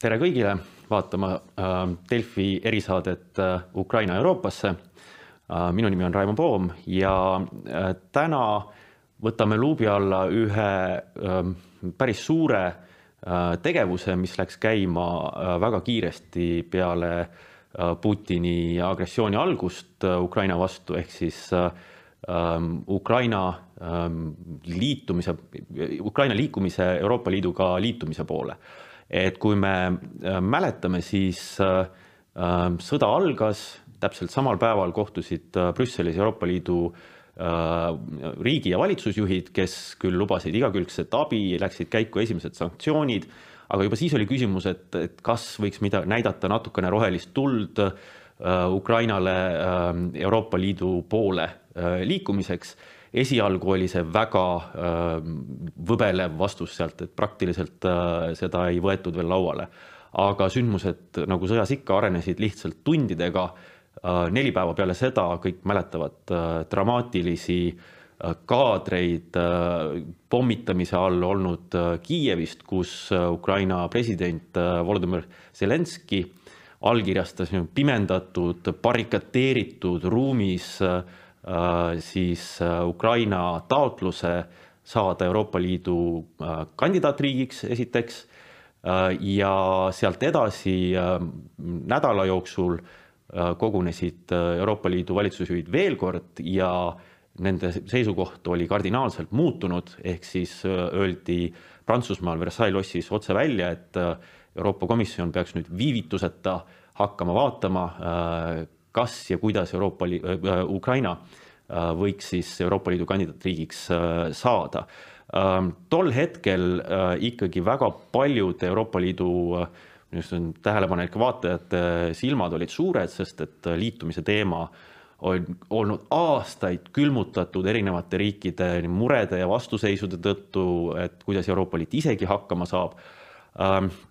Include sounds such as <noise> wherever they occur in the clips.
tere kõigile vaatama äh, Delfi erisaadet äh, Ukraina Euroopasse. Äh, minu nimi on Raimo Poom ja täna võtame luubi alla ühe päris suure tegevuse, mis läks käima väga kiiresti peale Putini agressiooni algust Ukraina vastu, ehk siis ähm, Ukraina ähm, liitumise, Ukraina liikumise Euroopa Liiduga liitumise poole et kui me äh, mäletame, siis äh, äh, sõda algas, täpselt samal päeval kohtusid Brüsselis Euroopa Liidu riigi ja valitsusjuhid, kes küll lubasid igakülgset abi, läksid käiku esimesed sanktsioonid, aga juba siis oli küsimus, et, et kas võiks mida näidata natukene rohelist tuld Ukrainale Euroopa Liidu poole liikumiseks esialgu oli see väga äh, võbelev vastus sealt, et praktiliselt äh, seda ei võetud veel lauale. aga sündmused nagu sõjas ikka arenesid lihtsalt tundidega. Äh, neli päeva peale seda kõik mäletavad dramaatilisi kaadreid pommitamise all olnud Kiievist, kus Ukraina president Volodõmõr Zelenskõi allkirjastas pimendatud, barrikadeeritud ruumis äh, siis äh, Ukraina taotluse saada Euroopa Liidu äh, kandidaatriigiks esiteks. Ja sealt edasi nädala jooksul kogunesid Euroopa Liidu valitsusjuhid veel kord ja nende seisukoht oli kardinaalselt muutunud, ehk siis öeldi Prantsusmaal Versailles lossis otse välja, et Euroopa Komisjon peaks nüüd viivituseta hakkama vaatama, kas ja kuidas Euroopa Liidu äh,, Ukraina äh, võiks siis Euroopa Liidu kandidaatriigiks äh, saada äh,. tol hetkel äh, ikkagi väga paljud Euroopa Liidu äh, just on tähelepanelike vaatajate silmad olid suured, sest et liitumise teema on olnud aastaid külmutatud erinevate riikide murede ja vastuseisude tõttu, et kuidas Euroopa Liit isegi hakkama saab ähm, Äh,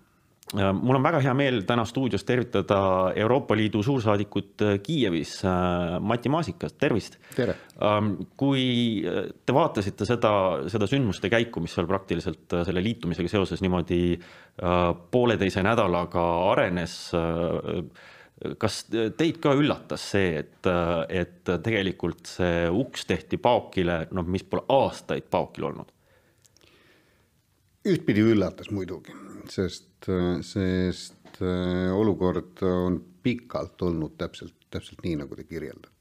mul on väga hea meel täna stuudios tervitada Euroopa Liidu suursaadikut äh, Kiievis, äh, Mati Maasikas, tervist. tere. Ähm, kui te vaatasite seda, seda sündmuste käiku, mis seal praktiliselt selle liitumisega seoses niimoodi pooleteise nädalaga arenes, kas teid ka üllatas see, et, et tegelikult see uks tehti paokile, noh, mis pole aastaid paokil olnud? Ühtpidi üllatas muidugi, sest sest äh, olukord on pikalt olnud täpselt, täpselt nii, nagu te kirjeldate.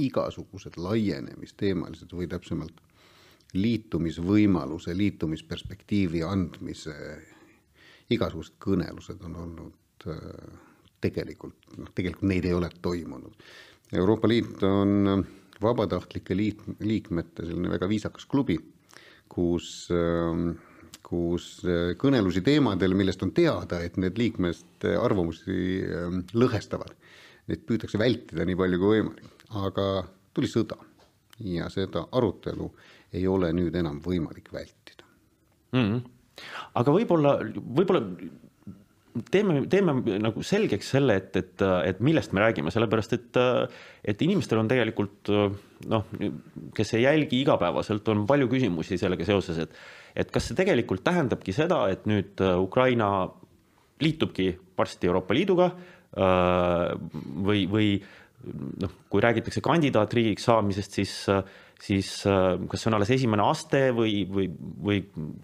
igasugused laienemisteemalised või täpsemalt liitumisvõimaluse, liitumisperspektiivi andmise igasugused kõnelused on olnud äh, tegelikult, noh, tegelikult neid ei ole toimunud. Euroopa Liit on vabatahtlike liit, liikmete selline väga viisakas klubi, kus äh, kus äh, kõnelusi teemadel, millest on teada, et need liikmeste arvamusi ähm, lõhestavad, neid püütakse vältida nii palju kui võimalik, aga tuli sõda ja seda arutelu ei ole nüüd enam võimalik vältida mm. -hmm. aga võib-olla, võib-olla teeme, teeme nagu selgeks selle, et, et, et millest me räägime, sellepärast et, et inimestel on tegelikult noh, kes ei jälgi igapäevaselt, on palju küsimusi sellega seoses, et et kas see tegelikult tähendabki seda, et nüüd Ukraina liitubki varsti Euroopa Liiduga või, või noh, kui räägitakse kandidaatriigiks saamisest, siis, siis kas see on alles esimene aste või, või, või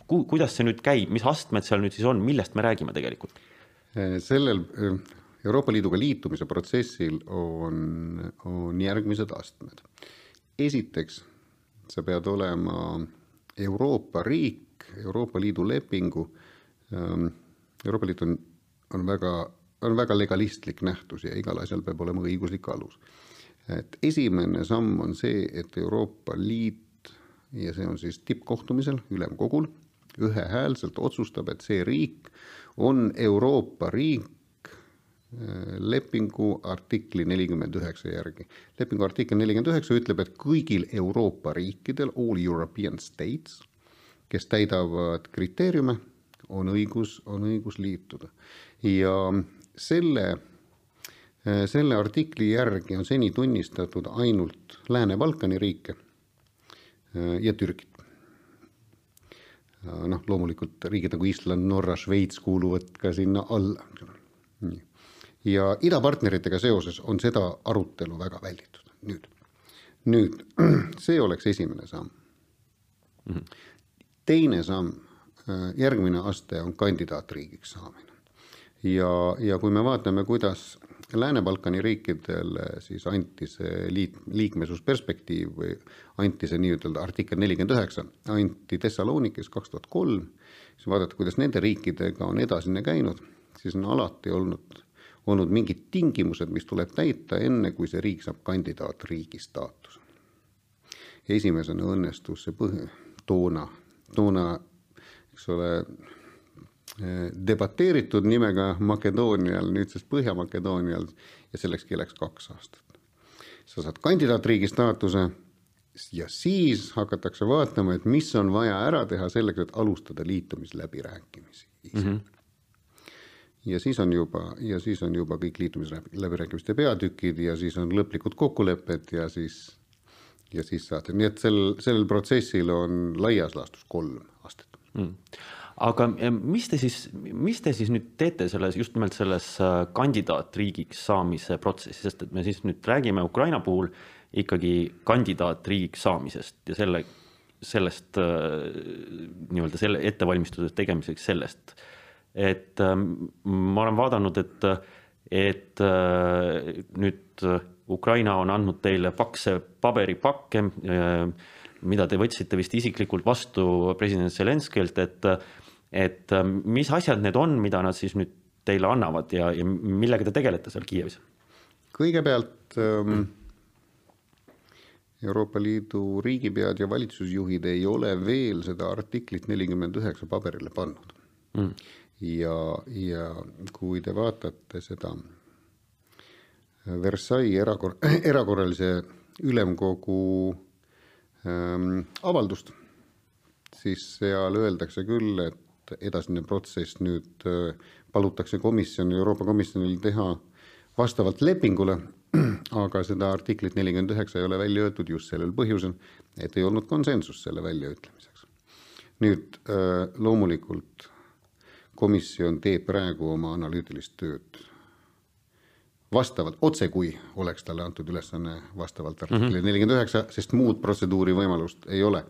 ku, kuidas see nüüd käib, mis astmed seal nüüd siis on, millest me räägime tegelikult? Sellel Euroopa Liiduga liitumise protsessil on, on järgmised astmed. esiteks, sa pead olema Euroopa riik, Euroopa Liidu lepingu, ähm, Euroopa Liit on, on väga, on väga legalistlik nähtus ja igal asjal peab olema õiguslik alus. et esimene samm on see, et Euroopa Liit ja see on siis tippkohtumisel, ülemkogul, ühehäälselt otsustab, et see riik on Euroopa riik, äh, lepingu artikli nelikümmend üheksa järgi. lepingu artikkel nelikümmend üheksa ütleb, et kõigil Euroopa riikidel, all European states, kes täidavad kriteeriume, on õigus, on õigus liituda. ja selle, selle artikli järgi on seni tunnistatud ainult Lääne-Balkani riike ja Türgit. Noh, loomulikult riigid nagu Island, Norra, Šveits kuuluvad ka sinna alla. ja idapartneritega seoses on seda arutelu väga välditud nüüd. nüüd <clears throat> see oleks esimene samm mm. -hmm. teine samm, äh, järgmine aste on kandidaatriigiks saamine. ja, ja kui me vaatame, kuidas Lääne-Balkani riikidele siis anti see liit, liikmesusperspektiiv või anti see nii-ütelda artikkel nelikümmend üheksa, anti Thessalonikis kaks tuhat kolm, siis vaadata, kuidas nende riikidega on edasine käinud, siis on alati olnud, olnud mingid tingimused, mis tuleb täita, enne kui see riik saab kandidaatriigi staatuse. esimesena õnnestus see põhi, toona, toona, eks ole debateeritud nimega Makedoonial, nüüdses Põhja-Makedoonial ja sellekski läks kaks aastat. sa saad kandidaatriigi staatuse ja siis hakatakse vaatama, et mis on vaja ära teha selleks, et alustada liitumisläbirääkimisi mm. -hmm. ja siis on juba, ja siis on juba kõik liitumisläbirääkimiste peatükid ja siis on lõplikud kokkulepped ja siis, ja siis saate, nii et sel, sellel protsessil on laias laastus kolm aastat mm aga eh, mis te siis, mis te siis nüüd teete selles, just nimelt selles äh, kandidaatriigiks saamise protsessis, sest et me siis nüüd räägime Ukraina puhul ikkagi kandidaatriigiks saamisest ja selle, sellest äh, nii-öelda selle ettevalmistuse tegemiseks sellest. et ähm, ma olen vaadanud, et, et äh, nüüd Ukraina on andnud teile pakse paberipakke, mida te võtsite vist isiklikult vastu president Zelenskilt, et et ähm, mis asjad need on, mida nad siis nüüd teile annavad ja, ja millega te tegelete seal Kiievis? kõigepealt ähm, Euroopa Liidu riigipead ja valitsusjuhid ei ole veel seda artiklit nelikümmend üheksa paberile pannud mm.. ja, ja kui te vaatate seda Versailles erakor-, <clears throat> erakorralise ülemkogu ähm, avaldust, siis seal öeldakse küll, et edasine protsess nüüd äh, palutakse komisjonil, Euroopa Komisjonil teha vastavalt lepingule, <clears throat> aga seda artiklit nelikümmend üheksa ei ole välja öeldud just sellel põhjusel, et ei olnud konsensust selle väljaütlemiseks. nüüd äh, loomulikult komisjon teeb praegu oma analüütilist tööd vastavalt, otse kui oleks talle antud ülesanne vastavalt artiklile mhm. nelikümmend üheksa, sest muud protseduuri võimalust ei ole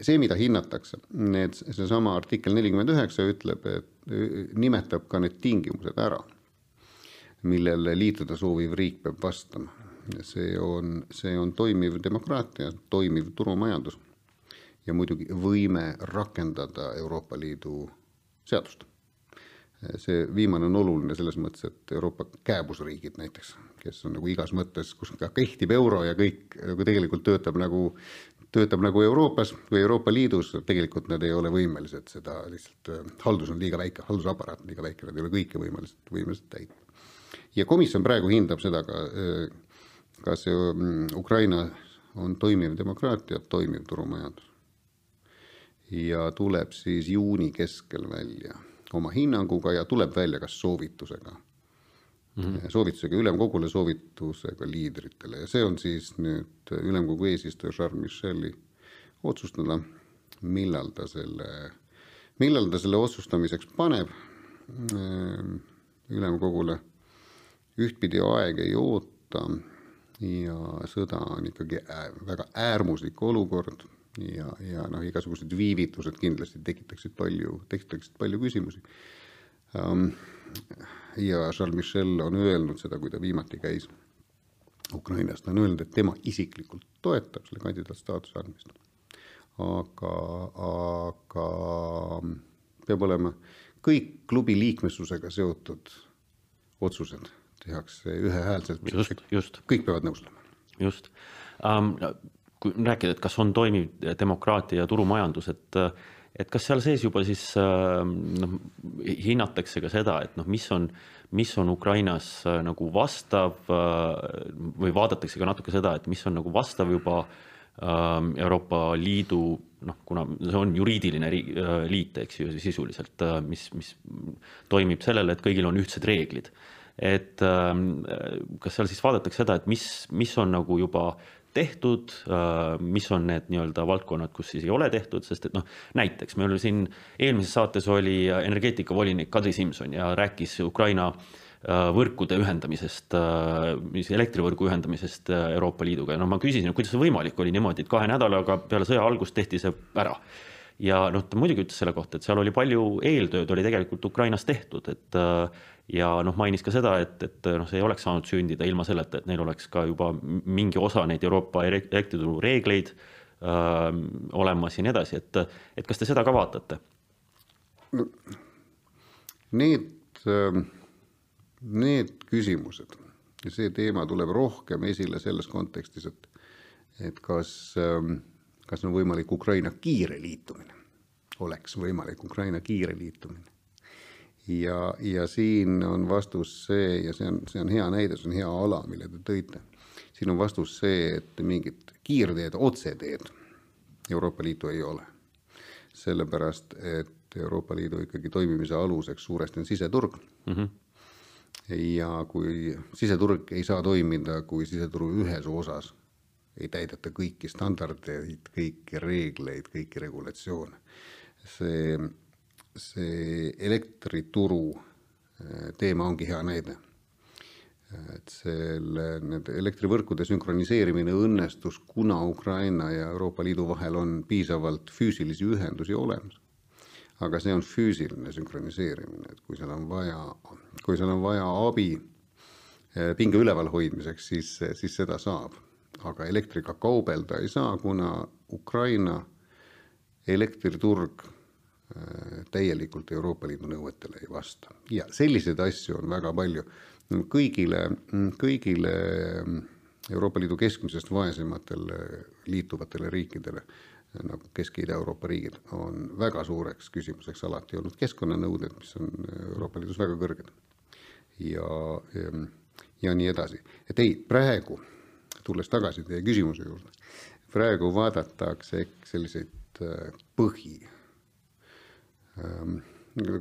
see, mida hinnatakse, need, seesama artikkel nelikümmend üheksa ütleb, et nimetab ka need tingimused ära, millele liituda sooviv riik peab vastama. see on, see on toimiv demokraatia, toimiv turumajandus ja muidugi võime rakendada Euroopa Liidu seadust. see viimane on oluline selles mõttes, et Euroopa kääbusriigid näiteks, kes on nagu igas mõttes, kus ka kehtib euro ja kõik nagu tegelikult töötab nagu töötab nagu Euroopas või Euroopa Liidus, tegelikult nad ei ole võimelised seda lihtsalt, äh, haldus on liiga väike, haldusaparaat on liiga väike, nad ei ole kõike võimelised, võimelised täitma. ja komisjon praegu hindab seda ka, äh, kas mm, Ukraina on toimiv demokraatia, toimiv turumajandus. ja tuleb siis juuni keskel välja oma hinnanguga ja tuleb välja ka soovitusega mm -hmm. soovitusega ülemkogule, soovitusega liidritele ja see on siis nüüd ülemkogu eesistuja Charles Michel'i otsustada, millal ta selle, millal ta selle otsustamiseks paneb. Ehm, ülemkogule ühtpidi aeg ei oota ja sõda on ikkagi väga äärmuslik olukord ja, ja noh, igasugused viivitused kindlasti tekitaksid palju, tekitaksid palju küsimusi um, ja Charles Michel on öelnud seda, kui ta viimati käis Ukrainas, ta on öelnud, et tema isiklikult toetab selle kandidaatstaatuse andmist. aga, aga peab olema kõik klubi liikmesusega seotud otsused tehakse ühehäälselt. just, just. kõik peavad nõustuma. just um,. kui rääkida, et kas on toimiv demokraatia ja turumajandus, et et kas seal sees juba siis ähm, noh, hinnatakse ka seda, et noh, mis on, mis on Ukrainas äh, nagu vastav äh, või vaadatakse ka natuke seda, et mis on nagu vastav juba Euroopa Liidu noh, kuna see on juriidiline äh, liit, eks ju, sisuliselt, mis, mis toimib sellele, et kõigil on ühtsed reeglid. et kas seal siis vaadatakse seda, et mis, mis on nagu juba tehtud, mis on need nii-öelda valdkonnad, kus siis ei ole tehtud, sest et noh, näiteks meil siin eelmises saates oli energeetikavolinik Kadri Simson ja rääkis Ukraina võrkude ühendamisest, mis elektrivõrgu ühendamisest Euroopa Liiduga. Ja no ma küsisin, kuidas see võimalik oli niimoodi, et kahe nädalaga peale sõja algust tehti see ära ja noh, ta muidugi ütles selle kohta, et seal oli palju eeltööd oli tegelikult Ukrainas tehtud, et äh, ja noh, mainis ka seda, et, et noh, see ei oleks saanud sündida ilma selleta, et neil oleks ka juba mingi osa neid Euroopa elektrituru reegleid öö, äh, olemas ja nii edasi, et, et kas te seda ka vaatate? Need, ähm, need küsimused ja see teema tuleb rohkem esile selles kontekstis, et, et kas äh, kas on võimalik Ukraina kiire liitumine, oleks võimalik Ukraina kiire liitumine. ja, ja siin on vastus see ja see on, see on hea näide, see on hea ala, mille te tõite. siin on vastus see, et mingit kiirteed, otseteed Euroopa Liitu ei ole. sellepärast, et Euroopa Liidu ikkagi toimimise aluseks suuresti on siseturg mm. -hmm ja kui siseturg ei saa toimida, kui siseturu ühes osas ei täideta kõiki standardeid, kõiki reegleid, kõiki regulatsioone. see, see elektrituru äh, teema ongi hea näide. et selle, need elektrivõrkude sünkroniseerimine õnnestus, kuna Ukraina ja Euroopa Liidu vahel on piisavalt füüsilisi ühendusi olemas. aga see on füüsiline sünkroniseerimine, et kui seal on vaja, kui seal on vaja abi äh, pinge üleval hoidmiseks, siis, siis seda saab aga elektriga kaubelda ei saa, kuna Ukraina elektriturg äh, täielikult Euroopa Liidu nõuetele ei vasta ja selliseid asju on väga palju. kõigile, kõigile Euroopa Liidu keskmisest vaesematele liituvatele riikidele nagu Kesk- ja Ida-Euroopa riigid on väga suureks küsimuseks alati olnud keskkonnanõuded, mis on Euroopa Liidus väga kõrged. ja, ja, ja nii edasi, et ei, praegu tulles tagasi teie küsimuse juurde, praegu vaadatakse selliseid äh, põhi, ähm,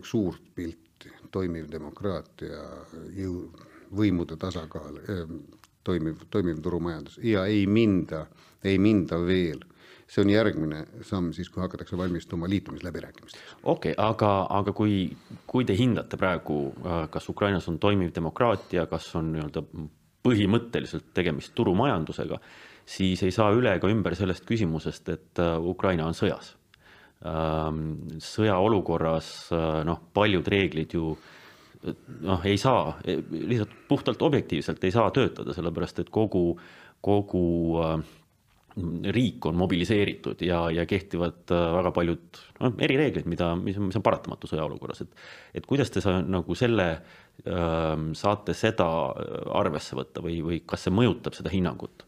suurt pilti, toimiv demokraatia, jõu, võimude tasakaal, ähm, toimiv, toimiv turumajandus. Ja ei minda, ei minda veel. See on järgmine samm siis, kui hakatakse valmistuma liitumisläbirääkimisteks. okei okay,, aga, aga kui, kui te hindate praegu, äh, kas Ukrainas on toimiv demokraatia, kas on nii-öelda põhimõtteliselt tegemist turumajandusega, siis ei saa üle ega ümber sellest küsimusest, et äh, Ukraina on sõjas. Ähm, sõjaolukorras äh, noh, paljud reeglid ju noh, ei saa, lihtsalt puhtalt objektiivselt ei saa töötada, sellepärast et kogu, kogu äh, riik on mobiliseeritud ja, ja kehtivad väga paljud noh, erireeglid, mida, mis on, mis on paratamatu sõjaolukorras, et et kuidas te sa, nagu selle saate seda arvesse võtta või, või kas see mõjutab seda hinnangut?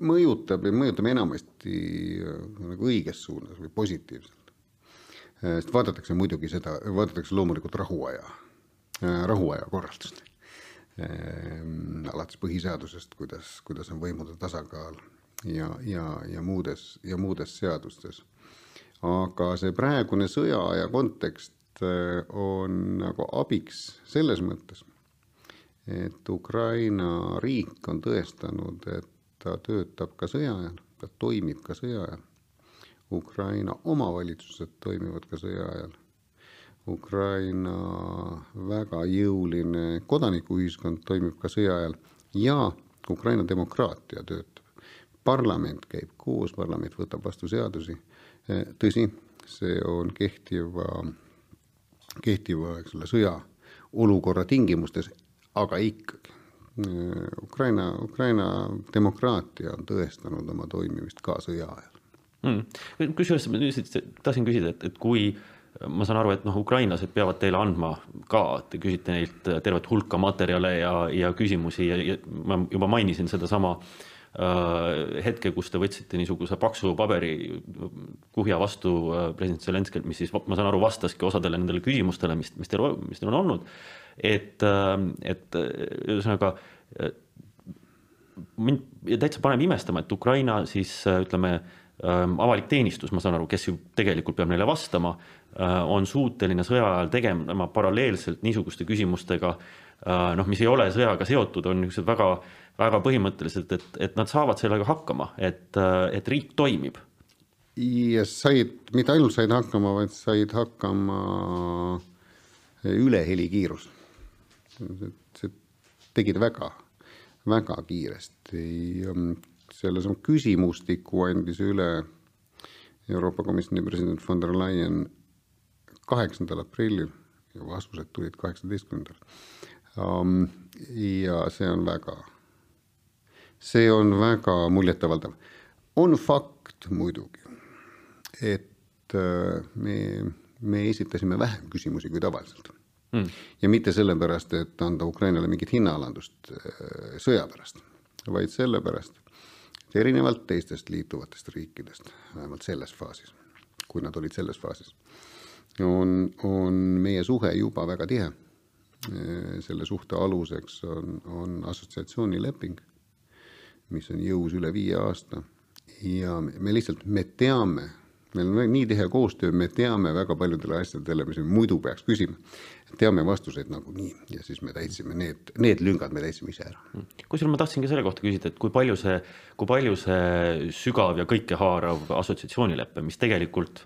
mõjutab ja mõjutab enamasti nagu õiges suunas või positiivselt. sest vaadatakse muidugi seda, vaadatakse loomulikult rahuaja, rahuaja korraldust. Alates põhiseadusest, kuidas, kuidas on võimude tasakaal ja, ja, ja muudes, ja muudes seadustes. aga see praegune sõjaaja kontekst Äh, on nagu abiks selles mõttes, et Ukraina riik on tõestanud, et ta töötab ka sõja ajal, ta toimib ka sõja ajal. Ukraina omavalitsused toimivad ka sõja ajal. Ukraina väga jõuline kodanikuühiskond toimib ka sõja ajal ja Ukraina demokraatia töötab. parlament käib koos, parlament võtab vastu seadusi. tõsi, see on kehtiva kehtiva, eks ole, sõjaolukorra tingimustes, aga ikkagi. Ukraina, Ukraina demokraatia on tõestanud oma toimimist ka sõja ajal mm.. kusjuures ma tahtsin küsida, et, et kui ma saan aru, et noh, ukrainlased peavad teile andma ka, te küsite neilt tervet hulka materjale ja, ja küsimusi ja, ja ma juba mainisin sedasama äh, Äh, hetke, kus te võtsite niisuguse paksu paberi kuhja vastu äh, president Zelenskilt, mis siis, ma saan aru, vastaski osadele nendele küsimustele, mis, mis teil, mis teil on olnud. et, äh, et ühesõnaga mind täitsa paneb imestama, et Ukraina siis ütleme ähm, avalik teenistus, ma saan aru, kes ju tegelikult peab neile vastama, on suuteline sõja ajal tegema paralleelselt niisuguste küsimustega, noh, mis ei ole sõjaga seotud, on niisugused väga, väga põhimõttelised, et, et nad saavad sellega hakkama, et, et riik toimib ja said, mitte ainult said hakkama, vaid said hakkama üle helikiirus. see tegid väga, väga kiiresti. Selles on küsimustiku andis üle Euroopa Komisjoni president von der Leyen kaheksandal aprillil ja vastused tulid kaheksateistkümnendal. ja see on väga, see on väga muljetavaldav. on fakt muidugi, et äh, me, me esitasime vähem küsimusi kui tavaliselt mm.. ja mitte sellepärast, et anda Ukrainale mingit hinnaalandust äh, sõja pärast, vaid sellepärast, erinevalt teistest liituvatest riikidest, vähemalt selles faasis, kui nad olid selles faasis, on, on meie suhe juba väga tihe. Selle suhte aluseks on, on assotsiatsioonileping, mis on jõus üle viie aasta ja me lihtsalt, me teame meil on nii tihe koostöö, me teame väga paljudele asjadele, mis me muidu peaks küsima. Teame vastuseid nagunii ja siis me täitsime need, need lüngad me täitsime ise ära. kusjuures ma tahtsingi selle kohta küsida, et kui palju see, kui palju see sügav ja kõikehaarav assotsiatsioonilepe, mis tegelikult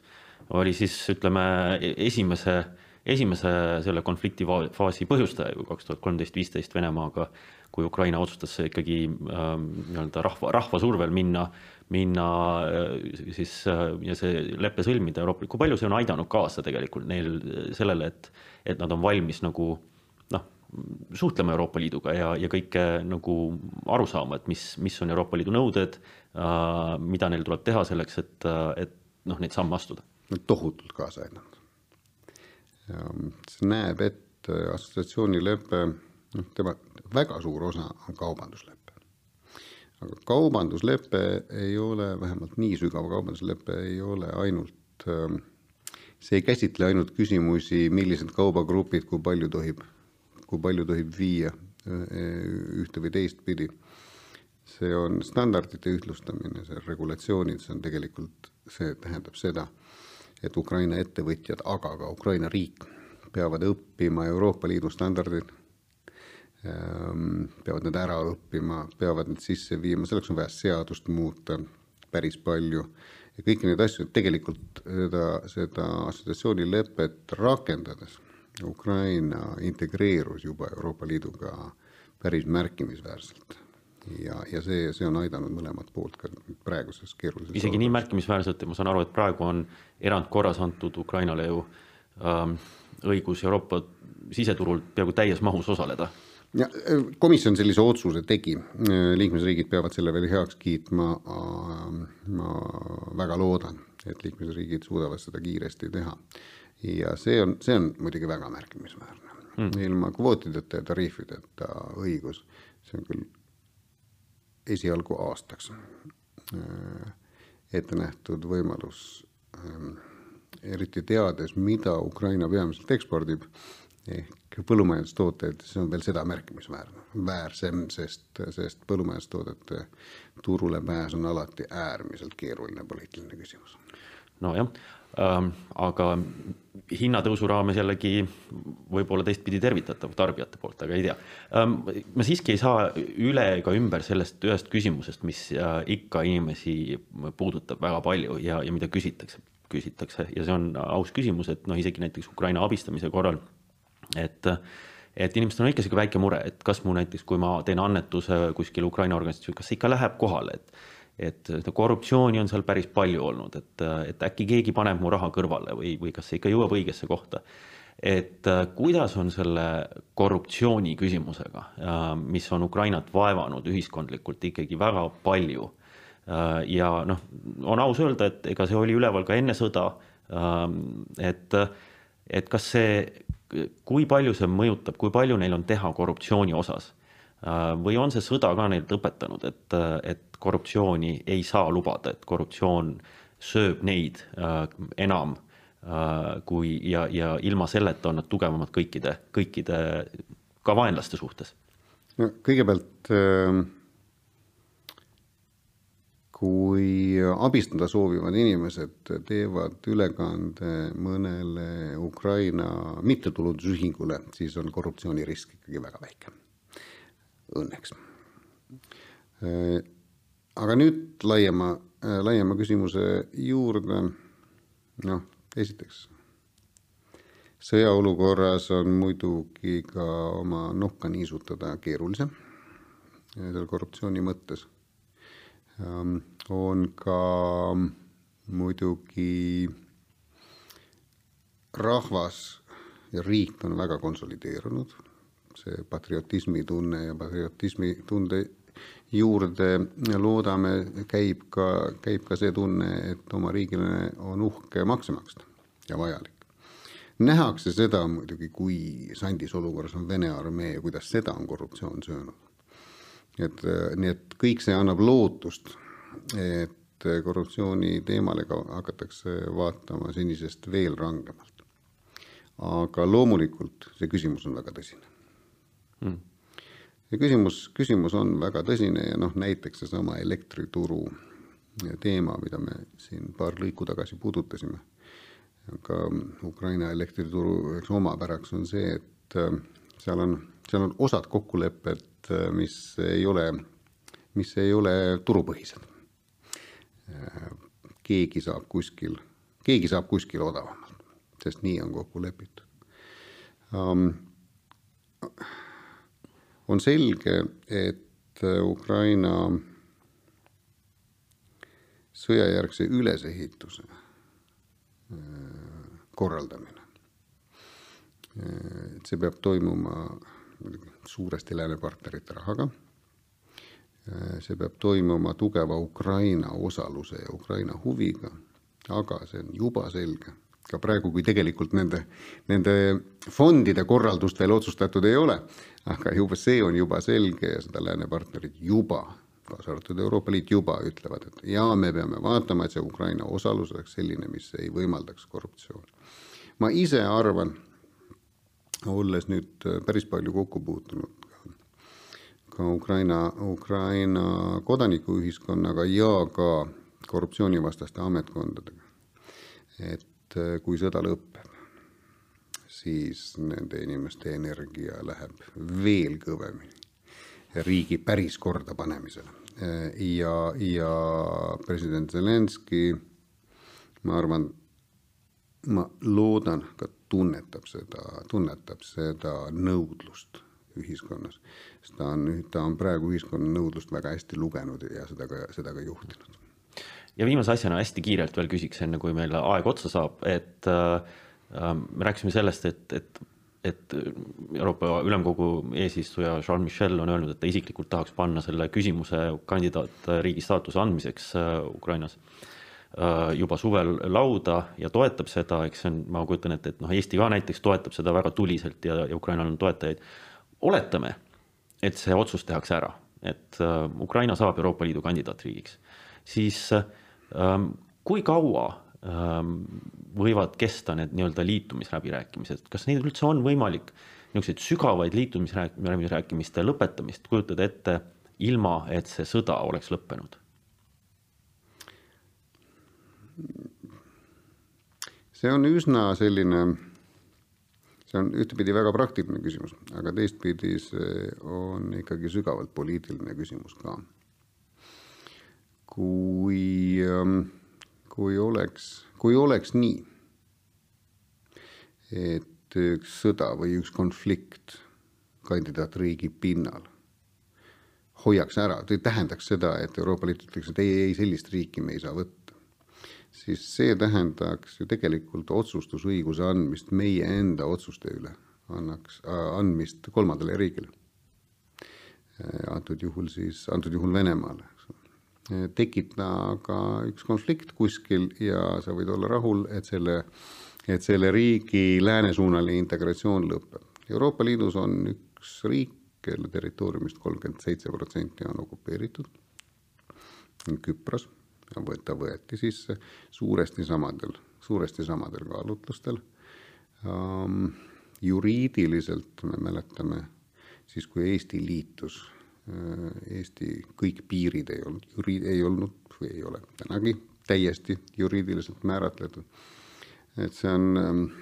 oli siis ütleme esimese, esimese selle konflikti faasi põhjustaja ju kaks tuhat kolmteist, viisteist Venemaaga, kui Ukraina otsustas ikkagi äh, nii-öelda rahva, rahva survel minna minna äh, siis äh, ja see lepe sõlmida Euroopa kui palju see on aidanud kaasa tegelikult neil sellele, et, et nad on valmis nagu noh, suhtlema Euroopa Liiduga ja, ja kõike nagu aru saama, et mis, mis on Euroopa Liidu nõuded äh,, mida neil tuleb teha selleks, et, et noh, neid samme astuda. tohutult kaasa aidanud. See näeb ette assotsiatsioonilepe, noh, tema väga suur osa on kaubanduslepe aga kaubanduslepe ei ole, vähemalt nii sügav kaubanduslepe ei ole ainult, ähm, see ei käsitle ainult küsimusi, millised kaubagrupid, kui palju tohib, kui palju tohib viia äh, ühte või teistpidi. see on standardite ühtlustamine, see regulatsioonid, see on tegelikult, see tähendab seda, et Ukraina ettevõtjad, aga ka Ukraina riik peavad õppima Euroopa Liidu standardid Ehm, peavad need ära õppima, peavad need sisse viima, selleks on vaja seadust muuta päris palju ja kõiki neid asju, tegelikult seda, seda assotsiatsioonilepet rakendades Ukraina integreerus juba Euroopa Liiduga päris märkimisväärselt. Ja, ja see, see on aidanud mõlemat poolt ka praeguses keerulises isegi olukorras. nii märkimisväärselt, et ma saan aru, et praegu on erandkorras antud Ukrainale ju ähm, õigus Euroopa siseturul peaaegu täies mahus osaleda ja äh, komisjon sellise otsuse tegi, äh, liikmesriigid peavad selle veel heaks kiitma. ma väga loodan, et liikmesriigid suudavad seda kiiresti teha. ja see on, see on muidugi väga märkimisväärne mm., ilma kvootideta ja tariifideta õigus, see on küll esialgu aastaks äh, ette nähtud võimalus, ähm, eriti teades, mida Ukraina peamiselt ekspordib ehk põllumajandustooted, see on veel seda märkimisväärne, väärsem, sest, sest põllumajandustoodete turule pääs on alati äärmiselt keeruline poliitiline küsimus. nojah aga hinnatõusu raames jällegi võib-olla teistpidi tervitatav tarbijate poolt, aga ei tea ähm,. ma siiski ei saa üle ega ümber sellest ühest küsimusest, mis äh, ikka inimesi puudutab väga palju ja, ja mida küsitakse, küsitakse ja see on aus küsimus, et noh, isegi näiteks Ukraina abistamise korral et, et inimestel on ikka sihuke väike mure, et kas mu näiteks, kui ma teen annetuse kuskile Ukraina organisatsiooni, kas see ikka läheb kohale, et et korruptsiooni on seal päris palju olnud, et, et äkki keegi paneb mu raha kõrvale või, või kas see ikka jõuab õigesse kohta. et kuidas on selle korruptsiooni küsimusega, mis on Ukrainat vaevanud ühiskondlikult ikkagi väga palju. ja noh, on aus öelda, et ega see oli üleval ka enne sõda. et, et kas see kui palju see mõjutab, kui palju neil on teha korruptsiooni osas? Äh, või on see sõda ka neilt õpetanud, et, et korruptsiooni ei saa lubada, et korruptsioon sööb neid äh, enam äh, kui ja, ja ilma selleta on nad tugevamad kõikide, kõikide ka vaenlaste suhtes? no kõigepealt kui abistada soovivad inimesed teevad ülekande mõnele Ukraina mittetulundusühingule, siis on korruptsioonirisk ikkagi väga väike. Õnneks. Aga nüüd laiema, laiema küsimuse juurde. noh, esiteks sõjaolukorras on muidugi ka oma nokka niisutada keerulisem selle korruptsiooni mõttes Ähm, on ka muidugi rahvas ja riik on väga konsolideerunud, see patriotismi tunne ja patriotismi tunde juurde loodame, käib ka, käib ka see tunne, et oma riigile on uhke makse maksta ja vajalik. nähakse seda muidugi, kui sandis olukorras on Vene armee ja kuidas seda on korruptsioon söönud et nii, et kõik see annab lootust, et korruptsiooni teemale ka hakatakse vaatama senisest veel rangemalt. aga loomulikult see küsimus on väga tõsine mm.. See küsimus, küsimus on väga tõsine ja noh, näiteks seesama elektrituru teema, mida me siin paar lõiku tagasi puudutasime. aga Ukraina elektrituru üks omapäraks on see, et äh, seal on, seal on osad kokkulepped Äh, mis ei ole, mis ei ole turupõhised. Äh, keegi saab kuskil, keegi saab kuskil odavamalt, sest nii on kokku lepitud um,. On selge, et Ukraina sõjajärgse ülesehituse äh, korraldamine, et see peab toimuma suuresti läänepartnerite rahaga. see peab toimuma tugeva Ukraina osaluse ja Ukraina huviga, aga see on juba selge, ka praegu, kui tegelikult nende, nende fondide korraldust veel otsustatud ei ole, aga juba see on juba selge ja seda läänepartnerid juba, kaasa arvatud Euroopa Liit juba ütlevad, et jaa, me peame vaatama, et see Ukraina osalus oleks selline, mis ei võimaldaks korruptsiooni. ma ise arvan olles nüüd päris palju kokku puutunud ka, Ukraina, Ukraina kodanikuühiskonnaga ja ka korruptsioonivastaste ametkondadega. et kui sõda lõpeb, siis nende inimeste energia läheb veel kõvemini riigi päris kordapanemisele. Äh, ja, ja president Zelenskõi, ma arvan, ma loodan ka tunnetab seda, tunnetab seda nõudlust ühiskonnas. sest ta on, ta on praegu ühiskonna nõudlust väga hästi lugenud ja seda ka, seda ka juhtinud. ja viimase asjana hästi kiirelt veel küsiks, enne kui meil aeg otsa saab, et äh, me rääkisime sellest, et, et et Euroopa Ülemkogu eesistuja Charles Michel on öelnud, et ta isiklikult tahaks panna selle küsimuse kandidaatriigi staatuse andmiseks äh, Ukrainas äh, Äh, juba suvel lauda ja toetab seda, eks see on, ma kujutan ette, et noh, Eesti ka näiteks toetab seda väga tuliselt ja, ja Ukrainal on toetajaid. oletame, et see otsus tehakse ära, et uh, Ukraina saab Euroopa Liidu kandidaatriigiks, siis um, kui kaua võivad kesta need nii-öelda liitumisläbirääkimised, kas neid üldse on võimalik niisuguseid sügavaid liitumisläbirääkimiste lõpetamist kujutada ette, ilma et see sõda oleks lõppenud? see on üsna selline, see on ühtepidi väga praktiline küsimus, aga teistpidi see on ikkagi sügavalt poliitiline küsimus ka. kui, ähm, kui oleks, kui oleks nii, et üks sõda või üks konflikt kandidaatriigi pinnal hoiaks ära, tähendaks seda, et Euroopa Liit ütleks, et ei, ei, sellist riiki me ei saa võtta siis see tähendaks ju tegelikult otsustusõiguse andmist meie enda otsuste üle, annaks, andmist kolmandale riigile. antud juhul siis, antud juhul Venemaale. Tekita aga üks konflikt kuskil ja sa võid olla rahul, et selle, et selle riigi läänesuunaline integratsioon lõpeb. Euroopa Liidus on üks riik, kelle territooriumist kolmkümmend seitse protsenti on okupeeritud, Küpros ta võeti sisse suuresti samadel, suuresti samadel kaalutlustel um,. juriidiliselt me mäletame siis, kui Eesti liitus Eesti kõik piirid ei olnud, ei olnud või ei ole tänagi täiesti juriidiliselt määratletud. et see on,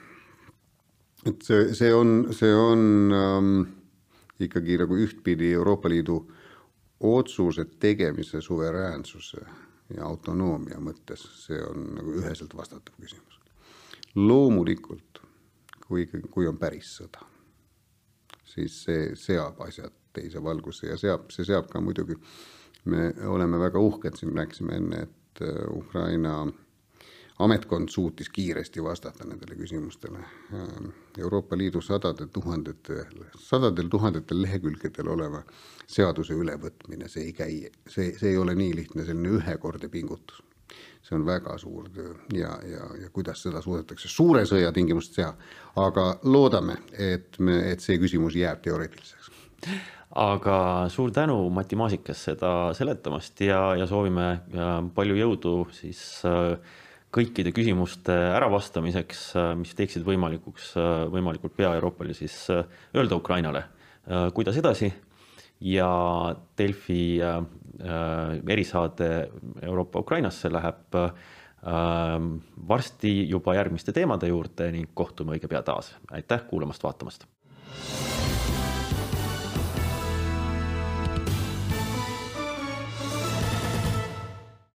et see, see on, see on ähm, ikkagi nagu ühtpidi Euroopa Liidu otsuse tegemise suveräänsuse ja autonoomia mõttes, see on nagu üheselt vastatav küsimus. loomulikult, kui, kui on päris sõda, siis see seab asjad teise valgusse ja seab, see seab ka muidugi, me oleme väga uhked, siin rääkisime enne, et äh, Ukraina ametkond suutis kiiresti vastata nendele küsimustele. Euroopa Liidu sadade tuhandete, sadadel tuhandetel lehekülgedel oleva seaduse ülevõtmine, see ei käi, see, see ei ole nii lihtne, selline ühekordne pingutus. see on väga suur töö ja, ja, ja kuidas seda suudetakse suure sõja tingimustes teha, aga loodame, et me, et see küsimus jääb teoreetiliseks aga suur tänu, Mati Maasikas, seda seletamast ja, ja soovime palju jõudu siis äh, kõikide küsimuste äravastamiseks, mis teeksid võimalikuks võimalikult pea Euroopale siis öelda Ukrainale, kuidas edasi ja Delfi erisaade Euroopa Ukrainasse läheb varsti juba järgmiste teemade juurde ning kohtume õige pea taas. aitäh kuulamast-vaatamast!